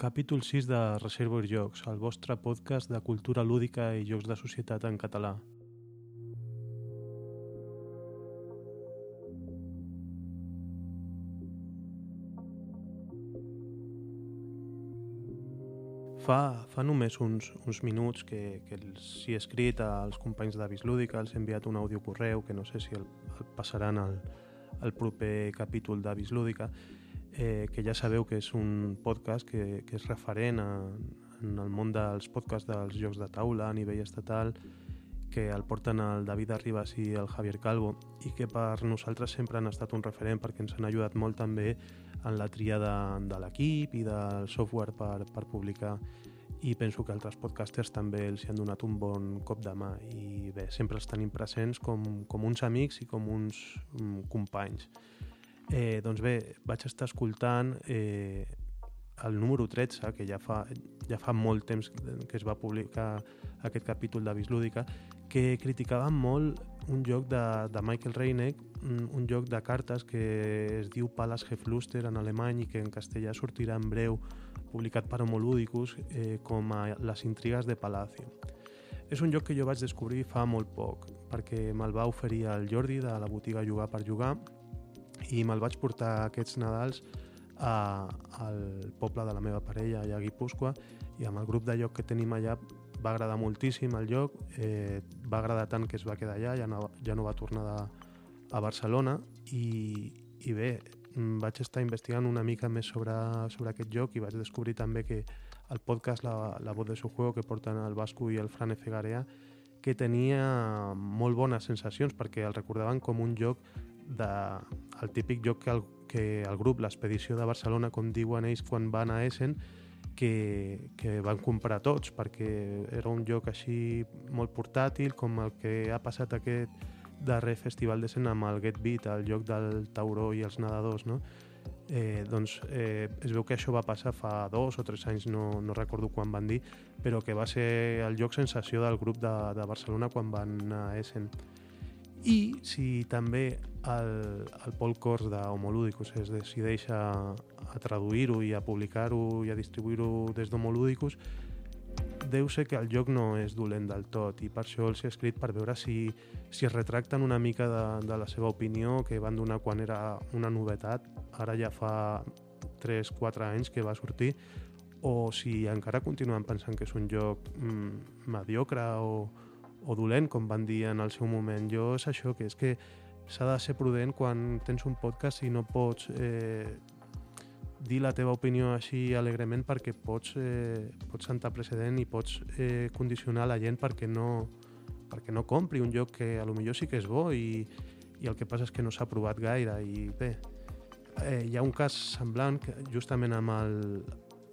Capítol 6 de Reservoir Jocs, el vostre podcast de cultura lúdica i jocs de societat en català. Fa, fa només uns, uns minuts que, que els he escrit als companys d'Avis Lúdica, els he enviat un àudio correu que no sé si el, el passaran al, al proper capítol d'Avis Lúdica, eh, que ja sabeu que és un podcast que, que és referent a, en el món dels podcasts dels jocs de taula a nivell estatal, que el porten el David Arribas i el Javier Calvo i que per nosaltres sempre han estat un referent perquè ens han ajudat molt també en la tria de, de l'equip i del software per, per publicar i penso que altres podcasters també els han donat un bon cop de mà i bé, sempre els tenim presents com, com uns amics i com uns um, companys. Eh, doncs bé, vaig estar escoltant eh, el número 13, que ja fa, ja fa molt temps que es va publicar aquest capítol de Lúdica, que criticava molt un joc de, de Michael Reineck, un, un joc de cartes que es diu Palas Gefluster en alemany i que en castellà sortirà en breu, publicat per Homolúdicus, eh, com a Les intrigues de Palacio. És un joc que jo vaig descobrir fa molt poc, perquè me'l va oferir el Jordi de la botiga Jugar per Jugar i me'l vaig portar aquests Nadals a, al poble de la meva parella, allà a Guipúscoa, i amb el grup de lloc que tenim allà va agradar moltíssim el lloc, eh, va agradar tant que es va quedar allà, ja no, ja no va tornar de, a Barcelona i, i bé, mm, vaig estar investigant una mica més sobre, sobre aquest joc i vaig descobrir també que el podcast La, la voz de su juego que porten el Vasco i el Fran Efegarea que tenia molt bones sensacions perquè el recordaven com un joc de, típic joc que el, que el grup, l'expedició de Barcelona, com diuen ells quan van a Essen, que, que van comprar tots perquè era un joc així molt portàtil com el que ha passat aquest darrer festival de escena amb el Get Beat, el joc del tauró i els nedadors, no? Eh, doncs eh, es veu que això va passar fa dos o tres anys, no, no recordo quan van dir, però que va ser el joc sensació del grup de, de Barcelona quan van a Essen. I si també el, el Pol Cors d'Homolúdicus es decideix a, a traduir-ho i a publicar-ho i a distribuir-ho des d'Homolúdicus, deu ser que el joc no és dolent del tot i per això els he escrit per veure si, si es retracten una mica de, de la seva opinió que van donar quan era una novetat, ara ja fa 3-4 anys que va sortir, o si encara continuen pensant que és un joc mm, mediocre o, o dolent, com van dir en el seu moment. Jo és això, que és que s'ha de ser prudent quan tens un podcast i no pots eh, dir la teva opinió així alegrement perquè pots, eh, pots sentar precedent i pots eh, condicionar la gent perquè no, perquè no compri un joc que a lo millor sí que és bo i, i el que passa és que no s'ha provat gaire i bé, eh, hi ha un cas semblant que justament amb el,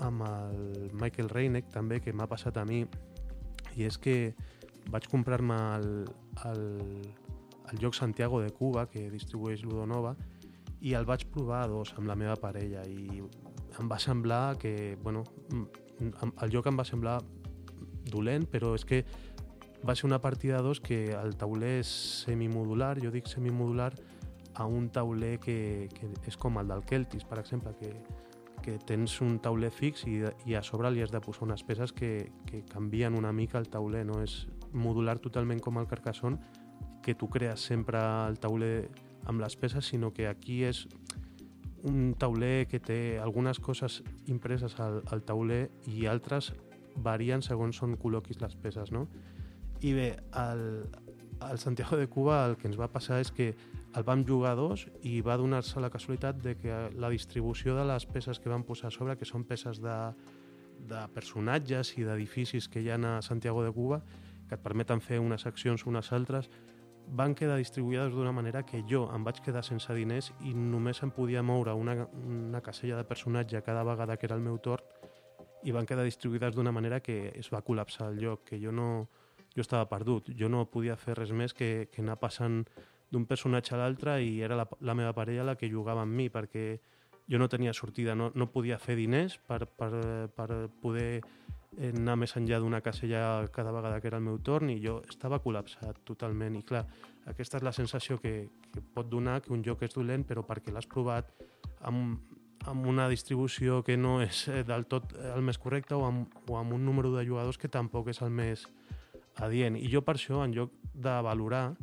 amb el Michael Reineck també que m'ha passat a mi i és que vaig comprar-me el, el, el joc Santiago de Cuba que distribueix Ludonova i el vaig provar a dos amb la meva parella i em va semblar que, bueno, el joc em va semblar dolent, però és que va ser una partida a dos que el tauler és semimodular, jo dic semimodular, a un tauler que, que és com el del Celtis, per exemple, que, que tens un tauler fix i, i a sobre li has de posar unes peces que, que canvien una mica el tauler, no és modular totalment com el Carcassonne, que tu crees sempre el tauler amb les peces, sinó que aquí és un tauler que té algunes coses impreses al, al tauler i altres varien segons on col·loquis les peces, no? I bé, el, el Santiago de Cuba el que ens va passar és que el vam jugar dos i va donar-se la casualitat de que la distribució de les peces que van posar a sobre, que són peces de, de personatges i d'edificis que hi ha a Santiago de Cuba, que et permeten fer unes accions unes altres, van quedar distribuïdes d'una manera que jo em vaig quedar sense diners i només em podia moure una, una casella de personatge cada vegada que era el meu torn i van quedar distribuïdes d'una manera que es va col·lapsar el lloc, que jo no jo estava perdut, jo no podia fer res més que, que anar passant d'un personatge a l'altre i era la, la meva parella la que jugava amb mi perquè jo no tenia sortida, no, no podia fer diners per, per, per poder anar més enllà d'una casella cada vegada que era el meu torn i jo estava col·lapsat totalment i clar, aquesta és la sensació que, que pot donar que un joc és dolent però perquè l'has provat amb, amb una distribució que no és eh, del tot el més correcte o amb, o amb un número de jugadors que tampoc és el més adient. I jo per això, en lloc de valorar,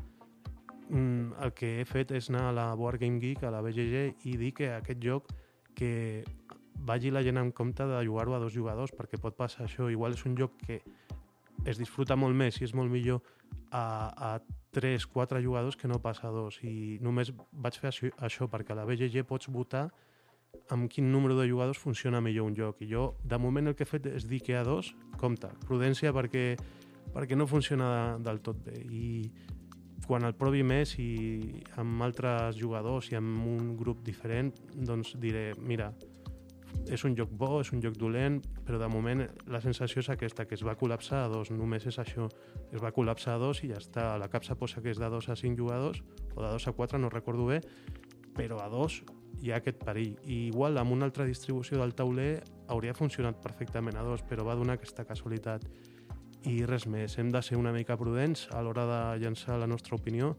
mm, el que he fet és anar a la Board Game Geek, a la BGG, i dir que aquest joc que vagi la gent en compte de jugar-ho a dos jugadors, perquè pot passar això. Igual és un joc que es disfruta molt més i és molt millor a, a 3, 4 jugadors que no passa a dos. I només vaig fer això, això perquè a la BGG pots votar amb quin número de jugadors funciona millor un joc. I jo, de moment, el que he fet és dir que a dos, compte, prudència perquè, perquè no funciona del tot bé. I quan el provi més i amb altres jugadors i amb un grup diferent, doncs diré, mira, és un joc bo, és un joc dolent, però de moment la sensació és aquesta, que es va col·lapsar a dos, només és això, es va col·lapsar a dos i ja està, la capsa posa que és de dos a cinc jugadors, o de dos a quatre, no recordo bé, però a dos hi ha aquest perill. I igual amb una altra distribució del tauler hauria funcionat perfectament a dos, però va donar aquesta casualitat. I res més, hem de ser una mica prudents a l'hora de llançar la nostra opinió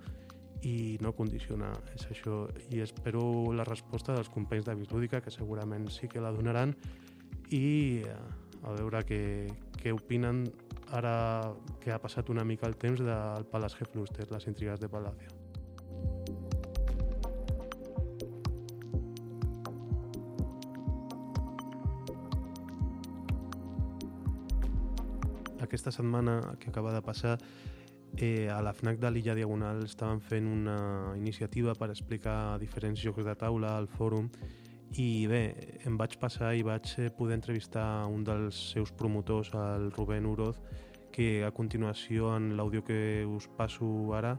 i no condicionar, és això. I espero la resposta dels companys de Bislúdica, que segurament sí que la donaran, i eh, a veure què, què opinen ara que ha passat una mica el temps del Palace Gefluster, les intrigues de Palacio. Aquesta setmana que acaba de passar eh, a la FNAC de l'Illa Diagonal estaven fent una iniciativa per explicar diferents jocs de taula al fòrum i bé, em vaig passar i vaig eh, poder entrevistar un dels seus promotors, el Rubén Uroz, que a continuació en l'àudio que us passo ara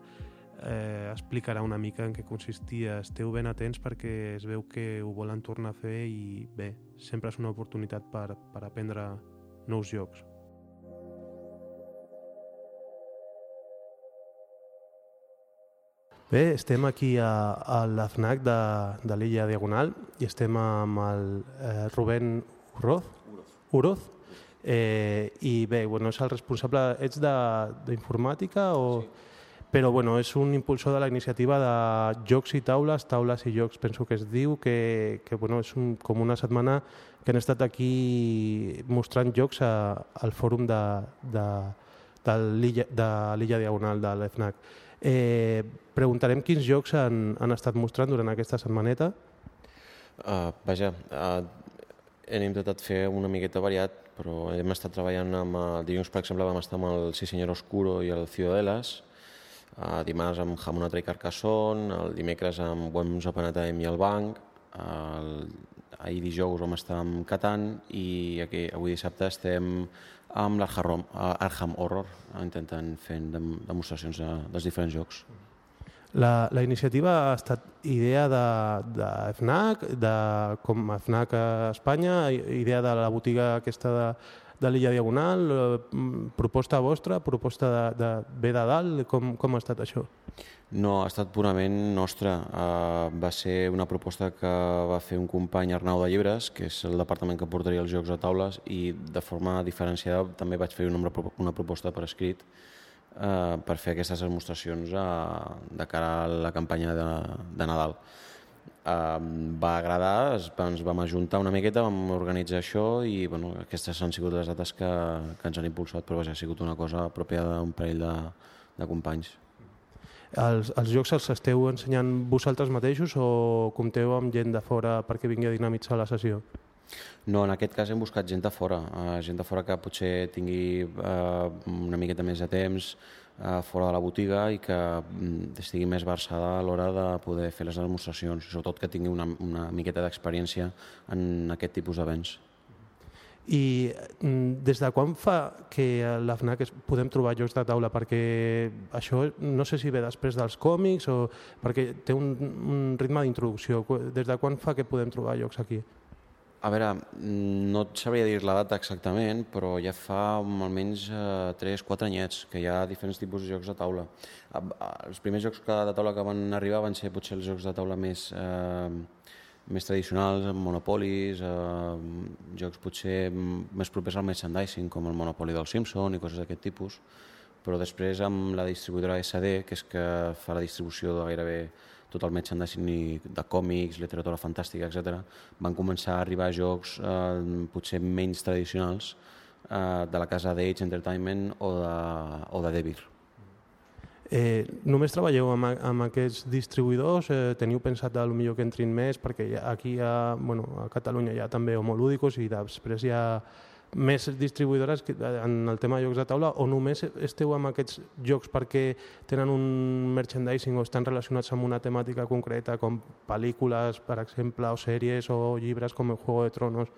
eh, explicarà una mica en què consistia. Esteu ben atents perquè es veu que ho volen tornar a fer i bé, sempre és una oportunitat per, per aprendre nous jocs. Bé, estem aquí a, a la FNAC de, de l'illa Diagonal i estem amb el eh, Rubén Uroz. Uroz. Eh, I bé, bueno, és el responsable... Ets d'informàtica o...? Sí. Però bueno, és un impulsor de la iniciativa de jocs i taules, taules i jocs, penso que es diu, que, que bueno, és un, com una setmana que han estat aquí mostrant jocs a, al fòrum de, de, de l'illa Diagonal de l'EFNAC. Eh, preguntarem quins jocs han, han estat mostrant durant aquesta setmaneta. Uh, vaja, uh, hem intentat fer una miqueta variat, però hem estat treballant amb... El dilluns, per exemple, vam estar amb el Sí Senyor Oscuro i el Ciudadelas, uh, dimarts amb Jamonatra i Carcassonne, el dimecres amb Upon a Time i el Banc, el, ahir dijous vam estar amb Catan i aquí, avui dissabte estem amb l'Arkham Horror, intentant fer demostracions de, dels diferents jocs. La, la iniciativa ha estat idea de, de FNAC, de, com a FNAC a Espanya, idea de la botiga aquesta de, de l'illa Diagonal, eh, proposta vostra, proposta de, de ve de dalt, com, com ha estat això? No, ha estat purament nostra. Uh, va ser una proposta que va fer un company Arnau de Llibres, que és el departament que portaria els jocs a taules, i de forma diferenciada també vaig fer una, una proposta per escrit uh, per fer aquestes demostracions uh, de cara a la campanya de, de Nadal. Uh, va agradar, es, ens vam ajuntar una miqueta, vam organitzar això i bueno, aquestes han sigut les dates que, que ens han impulsat, però vaja, ha sigut una cosa pròpia d'un parell de, de companys. Els, els jocs els esteu ensenyant vosaltres mateixos o compteu amb gent de fora perquè vingui a dinamitzar la sessió? No, en aquest cas hem buscat gent de fora, uh, gent de fora que potser tingui uh, una miqueta més de temps uh, fora de la botiga i que um, estigui més versada a l'hora de poder fer les demostracions, sobretot que tingui una, una miqueta d'experiència en aquest tipus d'events. I mm, des de quan fa que a la FNAC podem trobar jocs de taula? Perquè això no sé si ve després dels còmics o perquè té un, un ritme d'introducció. Des de quan fa que podem trobar jocs aquí? A veure, mm, no et sabria dir la data exactament, però ja fa almenys eh, 3-4 anyets que hi ha diferents tipus de jocs de taula. Els primers jocs de taula que van arribar van ser potser els jocs de taula més... Eh, més tradicionals, monopolis, eh, jocs potser més propers al merchandising, com el Monopoli del Simpson i coses d'aquest tipus, però després amb la distribuïdora SD, que és que fa la distribució de gairebé tot el merchandising de còmics, literatura fantàstica, etc., van començar a arribar jocs eh, potser menys tradicionals eh, de la casa d'Age Entertainment o de, o de Devir. Eh, només treballeu amb, amb aquests distribuïdors? Eh, teniu pensat a lo millor que entrin més? Perquè aquí ha, bueno, a Catalunya hi ha també homolúdicos i després hi ha més distribuïdores en el tema de jocs de taula o només esteu amb aquests jocs perquè tenen un merchandising o estan relacionats amb una temàtica concreta com pel·lícules, per exemple, o sèries o llibres com el Juego de Tronos?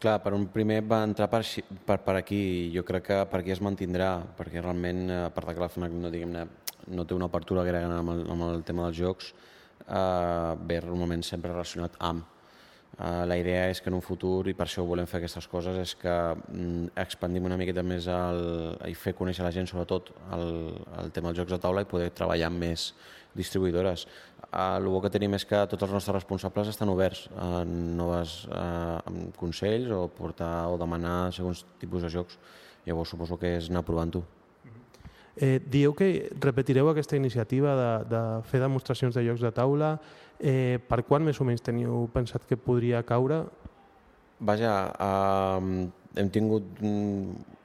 Clar, per un primer va entrar per, per, per aquí jo crec que per aquí es mantindrà perquè realment, a part que la FNAC no, diguem no té una apertura gran amb el, amb el tema dels jocs, eh, ve normalment sempre relacionat amb Uh, la idea és que en un futur, i per això volem fer aquestes coses, és que mm, expandim una miqueta més el, i fer conèixer la gent, sobretot, el, el tema dels jocs de taula i poder treballar més distribuïdores. Uh, el bo que tenim és que tots els nostres responsables estan oberts a noves uh, consells o portar o demanar segons tipus de jocs. Llavors suposo que és anar provant-ho. Eh, dieu que repetireu aquesta iniciativa de, de fer demostracions de jocs de taula Eh, per quan més o menys teniu pensat que podria caure? Vaja, eh, hem tingut mm,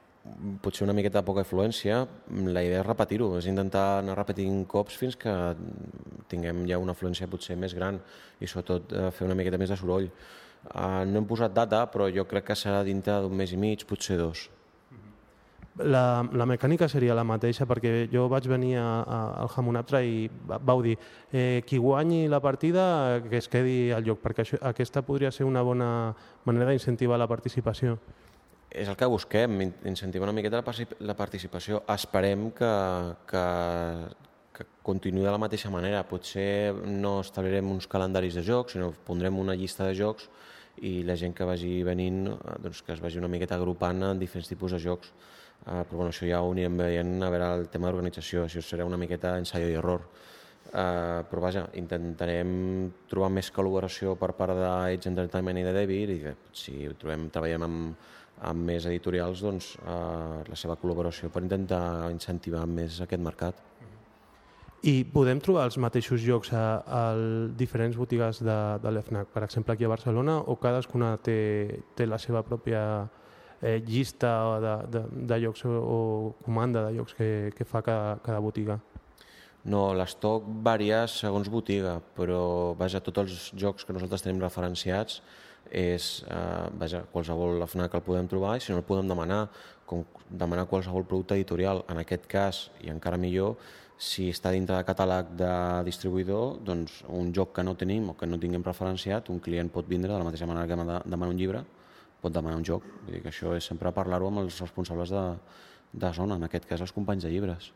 potser una miqueta poca influència. La idea és repetir-ho, és intentar anar repetint cops fins que tinguem ja una influència potser més gran i sobretot eh, fer una miqueta més de soroll. Eh, no hem posat data, però jo crec que serà dintre d'un mes i mig, potser dos la, la mecànica seria la mateixa perquè jo vaig venir a, a, al Hamunaptra i vau dir eh, qui guanyi la partida que es quedi al lloc perquè això, aquesta podria ser una bona manera d'incentivar la participació. És el que busquem, incentivar una miqueta la participació. Esperem que, que, que continuï de la mateixa manera. Potser no establirem uns calendaris de jocs, sinó pondrem una llista de jocs i la gent que vagi venint doncs, que es vagi una miqueta agrupant en diferents tipus de jocs. Uh, però bueno, això ja ho anirem veient a veure el tema d'organització, això serà una miqueta ensaio i error. Uh, però vaja, intentarem trobar més col·laboració per part d'Edge Entertainment i de David i que si trobem, treballem amb, amb més editorials, doncs uh, la seva col·laboració per intentar incentivar més aquest mercat. I podem trobar els mateixos jocs a, a diferents botigues de, de l'EFNAC, per exemple aquí a Barcelona, o cadascuna té, té la seva pròpia eh, llista de, de, de llocs o, o comanda de llocs que, que fa cada, cada botiga? No, l'estoc varia segons botiga, però vaja, tots els jocs que nosaltres tenim referenciats és, eh, vaja, qualsevol FNAC el podem trobar i si no el podem demanar, com demanar qualsevol producte editorial. En aquest cas, i encara millor, si està dintre de catàleg de distribuïdor, doncs un joc que no tenim o que no tinguem referenciat, un client pot vindre de la mateixa manera que demana un llibre, pot demanar un joc. Vull dir que això és sempre parlar-ho amb els responsables de, de zona, en aquest cas els companys de llibres.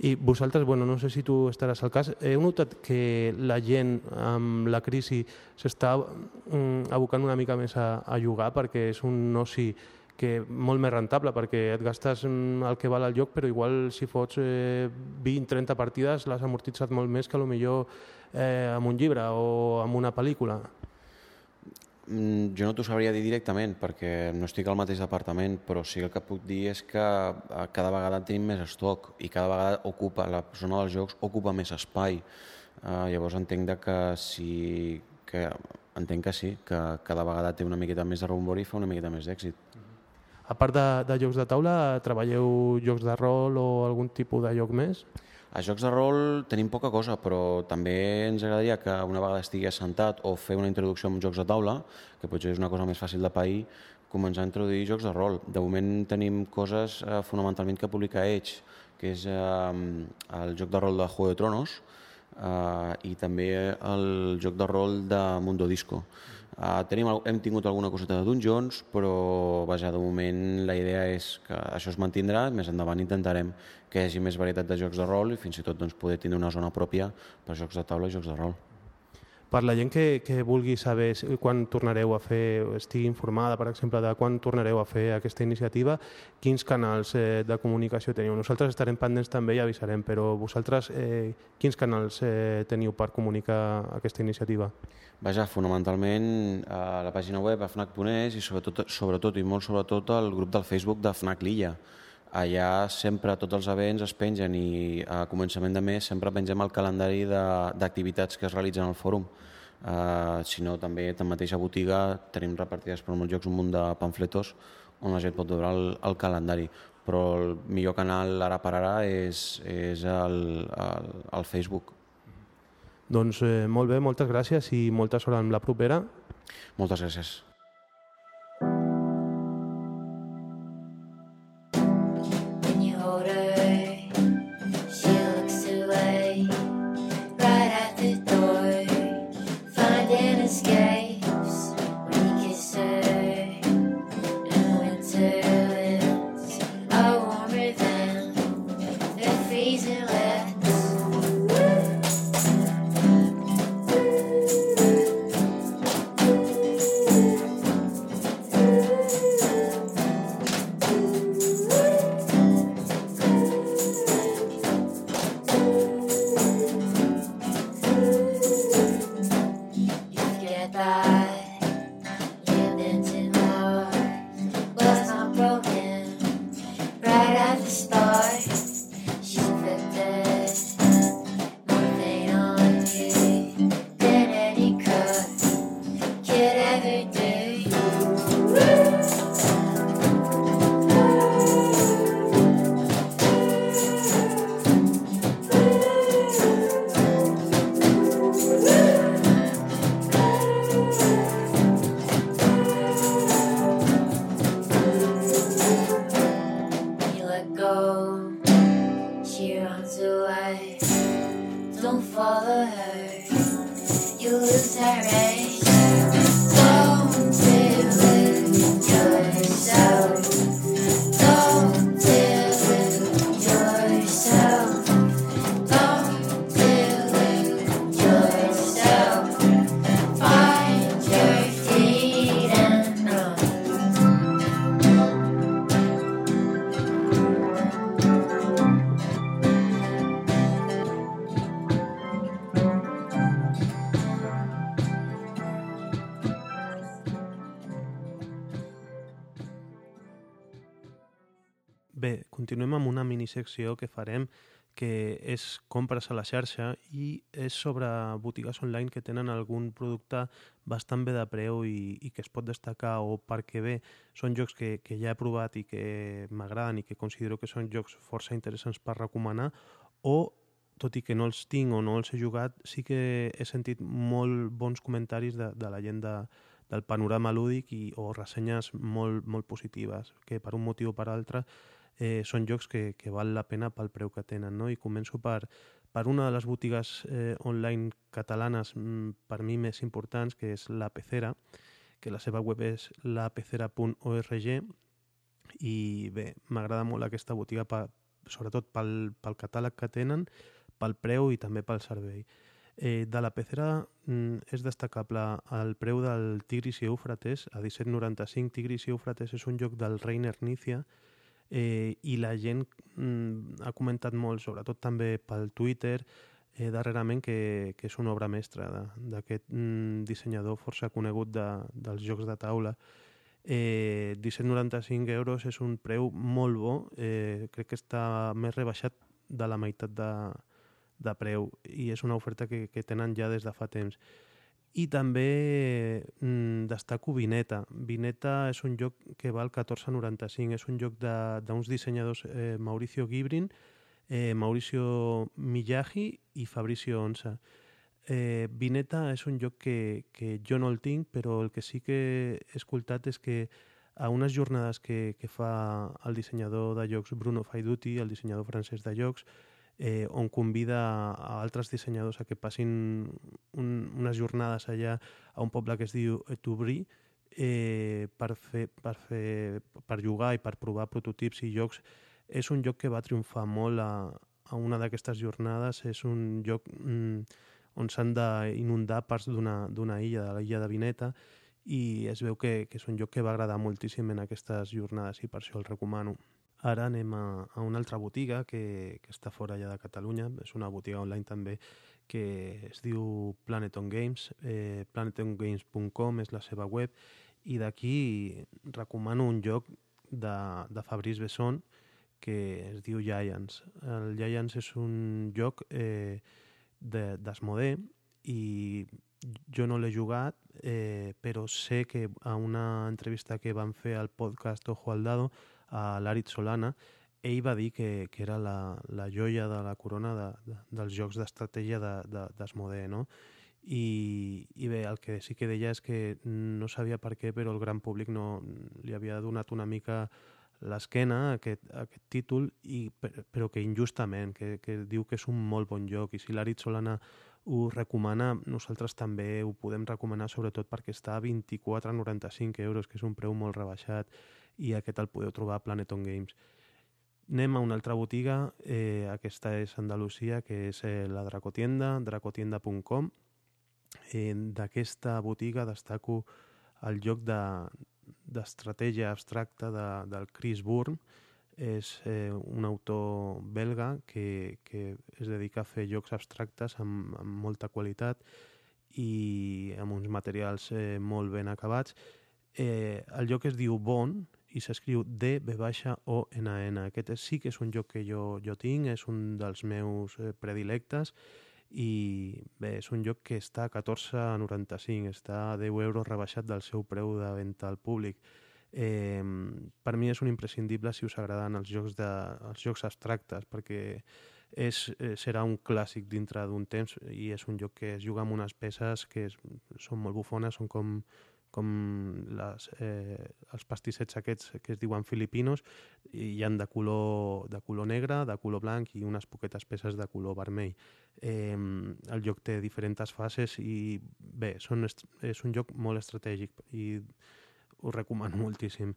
I vosaltres, bueno, no sé si tu estaràs al cas, heu notat que la gent amb la crisi s'està mm, abocant una mica més a, a jugar perquè és un oci que molt més rentable perquè et gastes mm, el que val al lloc però igual si fots eh, 20-30 partides l'has amortitzat molt més que millor eh, amb un llibre o amb una pel·lícula. Mm, jo no t'ho sabria dir directament perquè no estic al mateix departament, però sí que el que puc dir és que eh, cada vegada tenim més estoc i cada vegada ocupa, la zona dels jocs ocupa més espai. Uh, llavors entenc de que sí, que entenc que sí, que cada vegada té una miqueta més de rebombori i fa una miqueta més d'èxit. A part de, de jocs de taula, treballeu jocs de rol o algun tipus de joc més? A jocs de rol tenim poca cosa, però també ens agradaria que una vegada estigui assentat o fer una introducció amb jocs de taula, que potser és una cosa més fàcil de pair, començar a introduir jocs de rol. De moment tenim coses eh, fonamentalment que publica Edge, que és eh, el joc de rol de Juego de Tronos eh, i també el joc de rol de Mundo Disco. Eh, tenim, hem tingut alguna coseta de Dungeons, però vaja, de moment la idea és que això es mantindrà, més endavant intentarem que hi hagi més varietat de jocs de rol i fins i tot doncs, poder tenir una zona pròpia per jocs de taula i jocs de rol. Per la gent que, que vulgui saber quan tornareu a fer, estigui informada, per exemple, de quan tornareu a fer aquesta iniciativa, quins canals eh, de comunicació teniu? Nosaltres estarem pendents també i avisarem, però vosaltres eh, quins canals eh, teniu per comunicar aquesta iniciativa? Vaja, fonamentalment a la pàgina web a FNAC.es i sobretot, sobretot i molt sobretot al grup del Facebook de FNAC Lilla allà sempre tots els events es pengen i a començament de mes sempre pengem el calendari d'activitats que es realitzen al fòrum. Uh, si no, també a botiga tenim repartides per molts jocs un munt de pamfletos on la gent pot veure el, el calendari però el millor canal ara per ara és, és el, el, el Facebook. Doncs eh, molt bé, moltes gràcies i molta sort amb la propera. Moltes gràcies. it did secció que farem que és compres a la xarxa i és sobre botigues online que tenen algun producte bastant bé de preu i, i que es pot destacar o perquè bé. Són jocs que, que ja he provat i que m'agraden i que considero que són jocs força interessants per recomanar o tot i que no els tinc o no els he jugat, sí que he sentit molt bons comentaris de, de la gent de, del panorama lúdic i, o ressenyes molt, molt positives, que per un motiu o per altre eh, són jocs que, que val la pena pel preu que tenen. No? I començo per, per una de les botigues eh, online catalanes mm, per mi més importants, que és La Pecera, que la seva web és lapecera.org i bé, m'agrada molt aquesta botiga per, sobretot pel, pel catàleg que tenen, pel preu i també pel servei. Eh, de la pecera mm, és destacable el preu del Tigris i Eufrates a 17,95. Tigris i Eufrates és un joc del Reiner Nícia, eh, i la gent mm, ha comentat molt, sobretot també pel Twitter, eh, darrerament que, que és una obra mestra d'aquest mm, dissenyador força conegut de, dels jocs de taula. Eh, 17,95 euros és un preu molt bo, eh, crec que està més rebaixat de la meitat de, de preu i és una oferta que, que tenen ja des de fa temps. I també mm, destaco Vineta. Vineta és un joc que val 14,95. És un joc d'uns dissenyadors, eh, Mauricio Gibrin, eh, Mauricio Miyagi i Fabricio Onsa. Eh, Vineta és un joc que, que jo no el tinc, però el que sí que he escoltat és que a unes jornades que, que fa el dissenyador de jocs Bruno Faiduti, el dissenyador francès de jocs, eh, on convida a altres dissenyadors a que passin un, unes jornades allà a un poble que es diu Etubrí eh, per, fer, per, fer, per jugar i per provar prototips i jocs. És un joc que va triomfar molt a, a una d'aquestes jornades. És un joc mm, on s'han d'inundar parts d'una illa, de l'illa de Vineta, i es veu que, que és un joc que va agradar moltíssim en aquestes jornades i per això el recomano. Ara anem a, a una altra botiga que, que està fora ja de Catalunya, és una botiga online també que es diu Planeton Games, eh, planetongames.com és la seva web, i d'aquí recomano un joc de, de Fabrice Besson que es diu Giants. El Giants és un joc eh, d'Asmodee i jo no l'he jugat, eh, però sé que a una entrevista que van fer al podcast Ojo al Dado a l'Arit Solana, ell va dir que, que era la, la joia de la corona de, de, dels jocs d'estratègia d'Asmodee, de, no? I, I bé, el que sí que deia és que no sabia per què, però el gran públic no li havia donat una mica l'esquena a aquest, a aquest títol, i, però que injustament, que, que diu que és un molt bon joc, i si l'Arit Solana ho recomana, nosaltres també ho podem recomanar sobretot perquè està a 24,95 euros, que és un preu molt rebaixat, i aquest el podeu trobar a Planeton Games. Anem a una altra botiga, eh, aquesta és Andalusia, que és eh, la Dracotienda, dracotienda.com. Eh, D'aquesta botiga destaco el joc d'estratègia de, abstracta de, del Chris Bourne, és eh, un autor belga que, que es dedica a fer jocs abstractes amb, amb molta qualitat i amb uns materials eh, molt ben acabats. Eh, el joc es diu Bon i s'escriu D, B baixa, O, N, N. Aquest sí que és un joc que jo, jo tinc, és un dels meus eh, predilectes i bé, és un joc que està a 14,95, està a 10 euros rebaixat del seu preu de venda al públic. Eh, per mi és un imprescindible si us agraden els jocs, de, els jocs abstractes, perquè és, eh, serà un clàssic dintre d'un temps i és un joc que es juga amb unes peces que és, són molt bufones, són com com les, eh, els pastissets aquests que es diuen filipinos i hi han de color, de color negre, de color blanc i unes poquetes peces de color vermell. Eh, el joc té diferents fases i bé, són, és un joc molt estratègic i ho recomano moltíssim.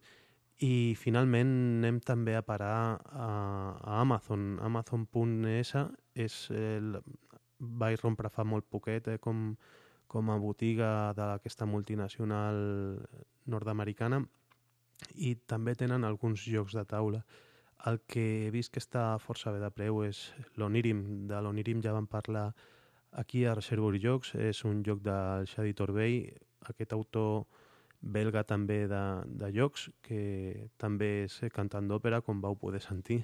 I finalment anem també a parar a, a Amazon. Amazon.es és el, vaig rompre fa molt poquet, eh, com com a botiga d'aquesta multinacional nord-americana i també tenen alguns jocs de taula. El que he vist que està força bé de preu és l'Onirim. De l'Onirim ja vam parlar aquí a Reservoir Jocs. És un joc del Xadi Torbey, aquest autor belga també de, de jocs, que també és cantant d'òpera, com vau poder sentir.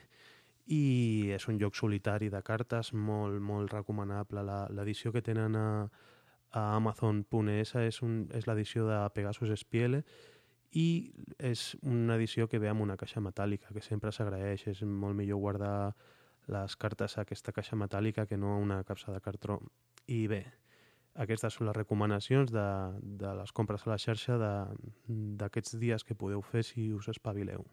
I és un joc solitari de cartes, molt, molt recomanable. L'edició que tenen a, a Amazon.es és, un, és l'edició de Pegasus Spiele i és una edició que ve amb una caixa metàl·lica, que sempre s'agraeix. És molt millor guardar les cartes a aquesta caixa metàl·lica que no a una capsa de cartró. I bé, aquestes són les recomanacions de, de les compres a la xarxa d'aquests dies que podeu fer si us espavileu.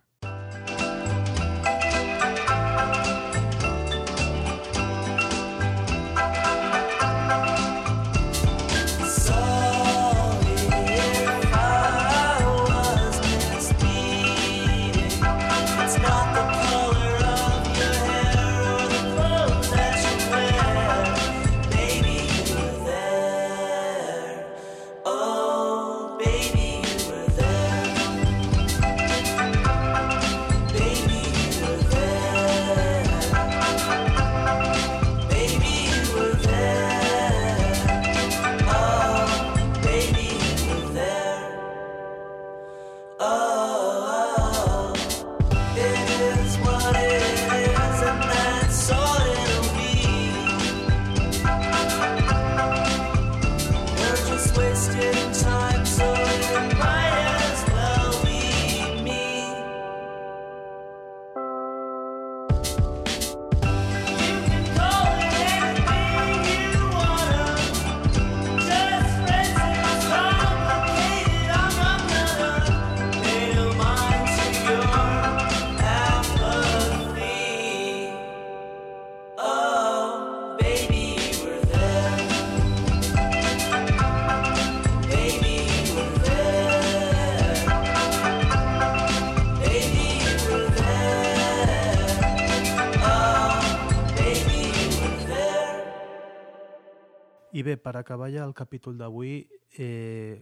I bé, per acabar ja el capítol d'avui, eh,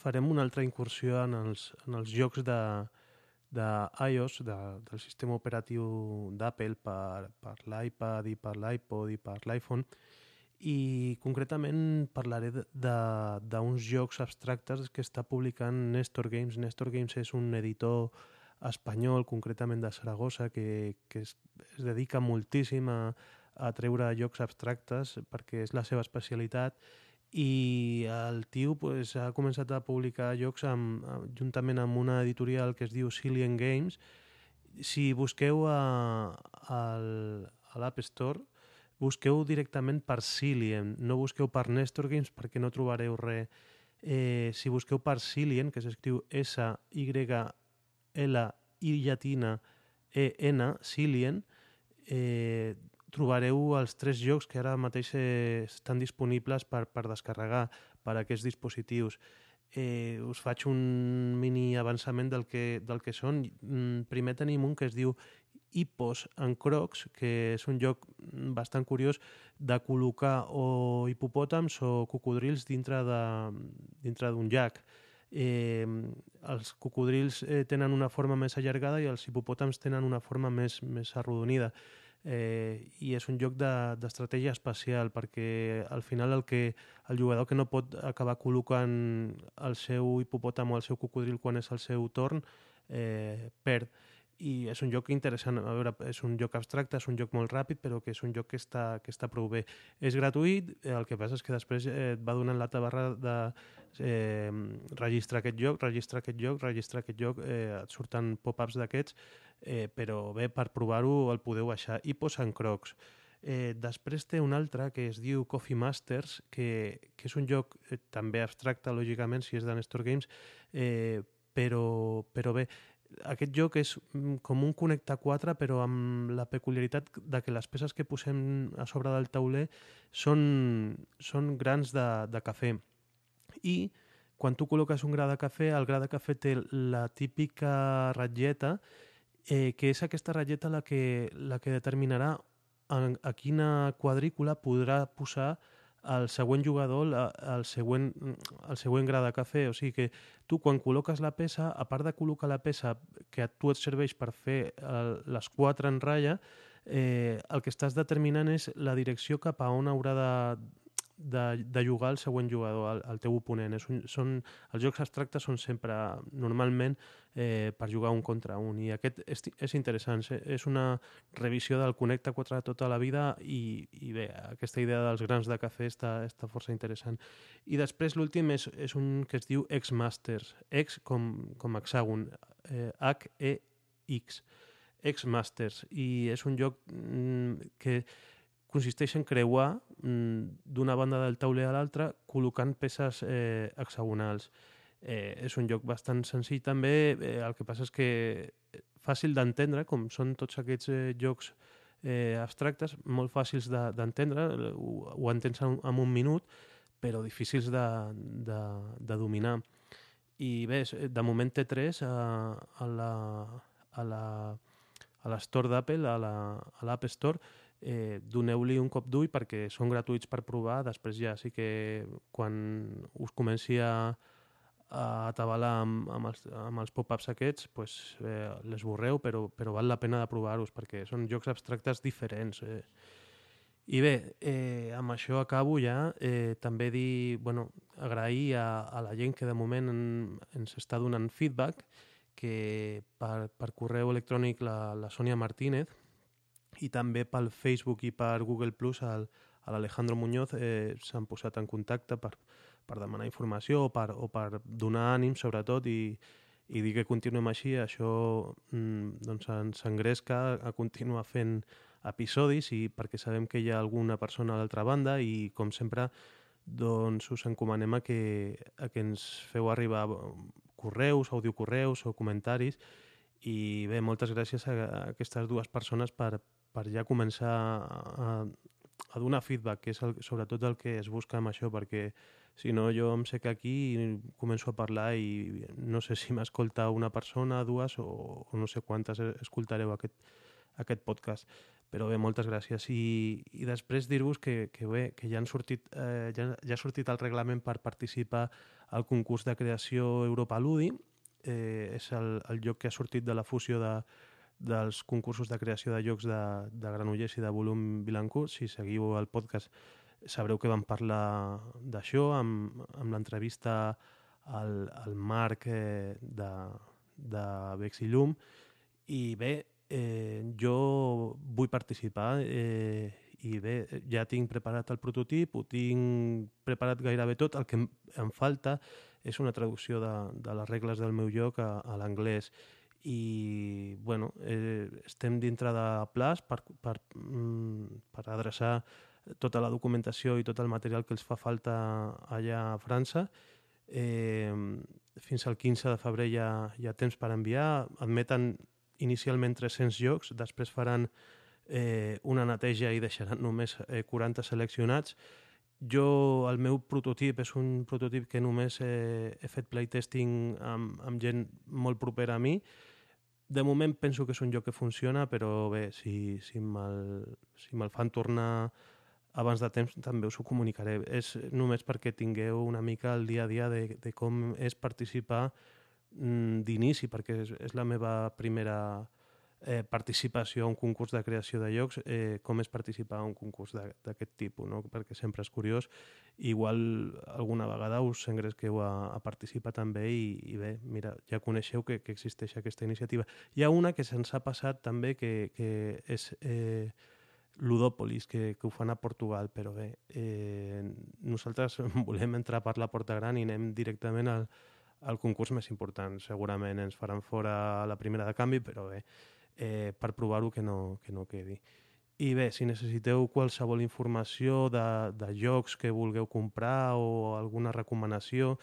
farem una altra incursió en els, en els jocs de, de iOS, de, del sistema operatiu d'Apple per, per l'iPad i per l'iPod i per l'iPhone, i concretament parlaré d'uns jocs abstractes que està publicant Nestor Games. Nestor Games és un editor espanyol, concretament de Saragossa, que, que es, es dedica moltíssim a, a treure jocs abstractes perquè és la seva especialitat i el tio pues, ha començat a publicar jocs amb, juntament amb una editorial que es diu Cillian Games. Si busqueu a, a, a l'App Store, busqueu directament per Cillian, no busqueu per Nestor Games perquè no trobareu res. Eh, si busqueu per Cillian, que s'escriu S-Y-L-I llatina E-N, Cillian, eh, trobareu els tres jocs que ara mateix eh, estan disponibles per, per descarregar per a aquests dispositius. Eh, us faig un mini avançament del que, del que són. Mm, primer tenim un que es diu Hippos en Crocs, que és un joc bastant curiós de col·locar o hipopòtams o cocodrils dintre d'un llac. Eh, els cocodrils eh, tenen una forma més allargada i els hipopòtams tenen una forma més, més arrodonida eh, i és un joc d'estratègia de, espacial perquè al final el que el jugador que no pot acabar col·locant el seu hipopòtam o el seu cocodril quan és el seu torn eh, perd i és un joc interessant, a veure, és un joc abstracte, és un joc molt ràpid, però que és un joc que està, que està prou bé. És gratuït, el que passa és que després eh, et va donant la tabarra de eh, registrar aquest joc, registrar aquest joc, registrar aquest joc, eh, et surten pop-ups d'aquests, eh, però bé, per provar-ho el podeu baixar i posar crocs. Eh, després té un altre que es diu Coffee Masters, que, que és un joc eh, també abstracte, lògicament, si és de Nestor Games, eh, però, però bé, aquest joc és mm, com un Connecta 4 però amb la peculiaritat de que les peces que posem a sobre del tauler són, són grans de, de cafè. I quan tu col·loques un gra de cafè, el gra de cafè té la típica ratlleta eh, que és aquesta ratlleta la que, la que determinarà en, a quina quadrícula podrà posar el següent jugador el següent, el següent gra de cafè. O sigui que tu quan col·loques la peça, a part de col·locar la peça que a tu et serveix per fer el, les quatre en ratlla, eh, el que estàs determinant és la direcció cap a on haurà de, de, de jugar el següent jugador, el, el teu oponent. És un, són, els jocs abstractes són sempre, normalment, eh, per jugar un contra un. I aquest és, és interessant. És una revisió del Connecta 4 de tota la vida i, i bé, aquesta idea dels grans de cafè està, està força interessant. I després l'últim és, és un que es diu X-Masters. X com, com hexàgon. Eh, H-E-X. X-Masters. I és un joc mm, que consisteix en creuar mm, d'una banda del tauler a l'altra col·locant peces eh, hexagonals. Eh, és un joc bastant senzill també, eh, el que passa és que eh, fàcil d'entendre, com són tots aquests eh, jocs eh, abstractes, molt fàcils d'entendre, de, ho, ho entens en, en un minut, però difícils de, de, de dominar. I bé, de moment té tres a, a la a la a l'Store d'Apple, a l'App la, Store, eh, doneu-li un cop d'ull perquè són gratuïts per provar, després ja. Sí que quan us comenci a atabalar amb, amb els, amb els pop-ups aquests, pues, eh, les borreu, però, però val la pena de provar-los perquè són jocs abstractes diferents. Eh. I bé, eh, amb això acabo ja. Eh, també dir, bueno, agrair a, a la gent que de moment en, ens està donant feedback, que per, per correu electrònic la, la Sònia Martínez, i també pel Facebook i per Google Plus a l'Alejandro Muñoz eh, s'han posat en contacte per, per demanar informació o per, o per donar ànim sobretot i, i dir que continuem així, això mm, doncs ens engresca a continuar fent episodis i perquè sabem que hi ha alguna persona a l'altra banda i com sempre doncs us encomanem a que, a que ens feu arribar correus, audiocorreus o comentaris. I bé, moltes gràcies a, a aquestes dues persones per, per ja començar a, a donar feedback, que és el, sobretot el que es busca amb això, perquè si no jo em sé que aquí començo a parlar i no sé si m'escolta una persona, dues o, o no sé quantes escoltareu aquest, aquest podcast. Però bé, moltes gràcies. I, i després dir-vos que, que bé, que ja, han sortit, eh, ja, ja ha sortit el reglament per participar al concurs de creació Europa Ludi. Eh, és el, el lloc que ha sortit de la fusió de, dels concursos de creació de llocs de, de Granollers i de Volum Vilancourt. Si seguiu el podcast sabreu que vam parlar d'això amb, amb l'entrevista al, al Marc eh, de, de Vex i Llum. I bé, eh, jo vull participar eh, i bé, ja tinc preparat el prototip, ho tinc preparat gairebé tot, el que em, em falta és una traducció de, de les regles del meu joc a, a l'anglès. I bueno, eh, estem dintre de plaç per, per, mm, per adreçar tota la documentació i tot el material que els fa falta allà a França. Eh, fins al 15 de febrer hi ha, hi ha temps per enviar. Admeten inicialment 300 jocs, després faran eh, una neteja i deixaran només eh, 40 seleccionats. Jo, el meu prototip és un prototip que només he, he fet playtesting amb, amb gent molt propera a mi. De moment penso que és un joc que funciona, però bé, si, si me'l si me fan tornar abans de temps també us ho comunicaré. És només perquè tingueu una mica el dia a dia de, de com és participar mm, d'inici, perquè és, és la meva primera eh, participació a un concurs de creació de llocs, eh, com és participar a un concurs d'aquest tipus, no? perquè sempre és curiós. Igual alguna vegada us engresqueu a, a participar també i, i bé, mira, ja coneixeu que, que existeix aquesta iniciativa. Hi ha una que se'ns ha passat també que, que és... Eh, Ludòpolis, que, que ho fan a Portugal, però bé, eh, nosaltres volem entrar per la porta gran i anem directament al, al concurs més important. Segurament ens faran fora la primera de canvi, però bé, eh, per provar-ho que, no, que no quedi. I bé, si necessiteu qualsevol informació de, de jocs que vulgueu comprar o alguna recomanació,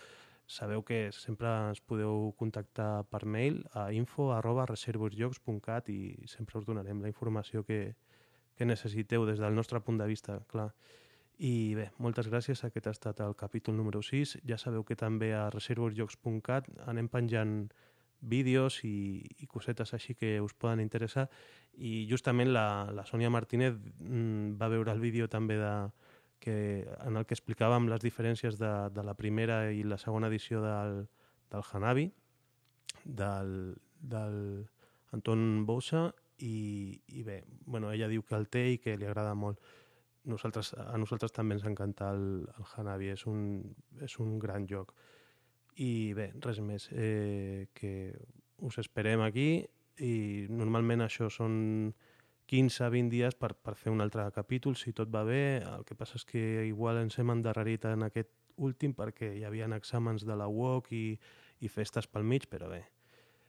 sabeu que sempre ens podeu contactar per mail a info arroba i sempre us donarem la informació que, que necessiteu des del nostre punt de vista, clar. I bé, moltes gràcies. Aquest ha estat el capítol número 6. Ja sabeu que també a reservosjocs.cat anem penjant vídeos i, i cosetes així que us poden interessar i justament la, la Sònia Martínez mm, va veure el vídeo també de, que, en el que explicàvem les diferències de, de la primera i la segona edició del, del Hanabi del, del Anton Bosa i, i bé, bueno, ella diu que el té i que li agrada molt nosaltres, a nosaltres també ens encanta el, el Hanabi, és un, és un gran joc. I bé, res més, eh, que us esperem aquí i normalment això són 15-20 dies per, per fer un altre capítol, si tot va bé. El que passa és que igual ens hem endarrerit en aquest últim perquè hi havia exàmens de la UOC i, i festes pel mig, però bé.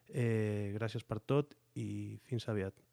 Eh, gràcies per tot i fins aviat.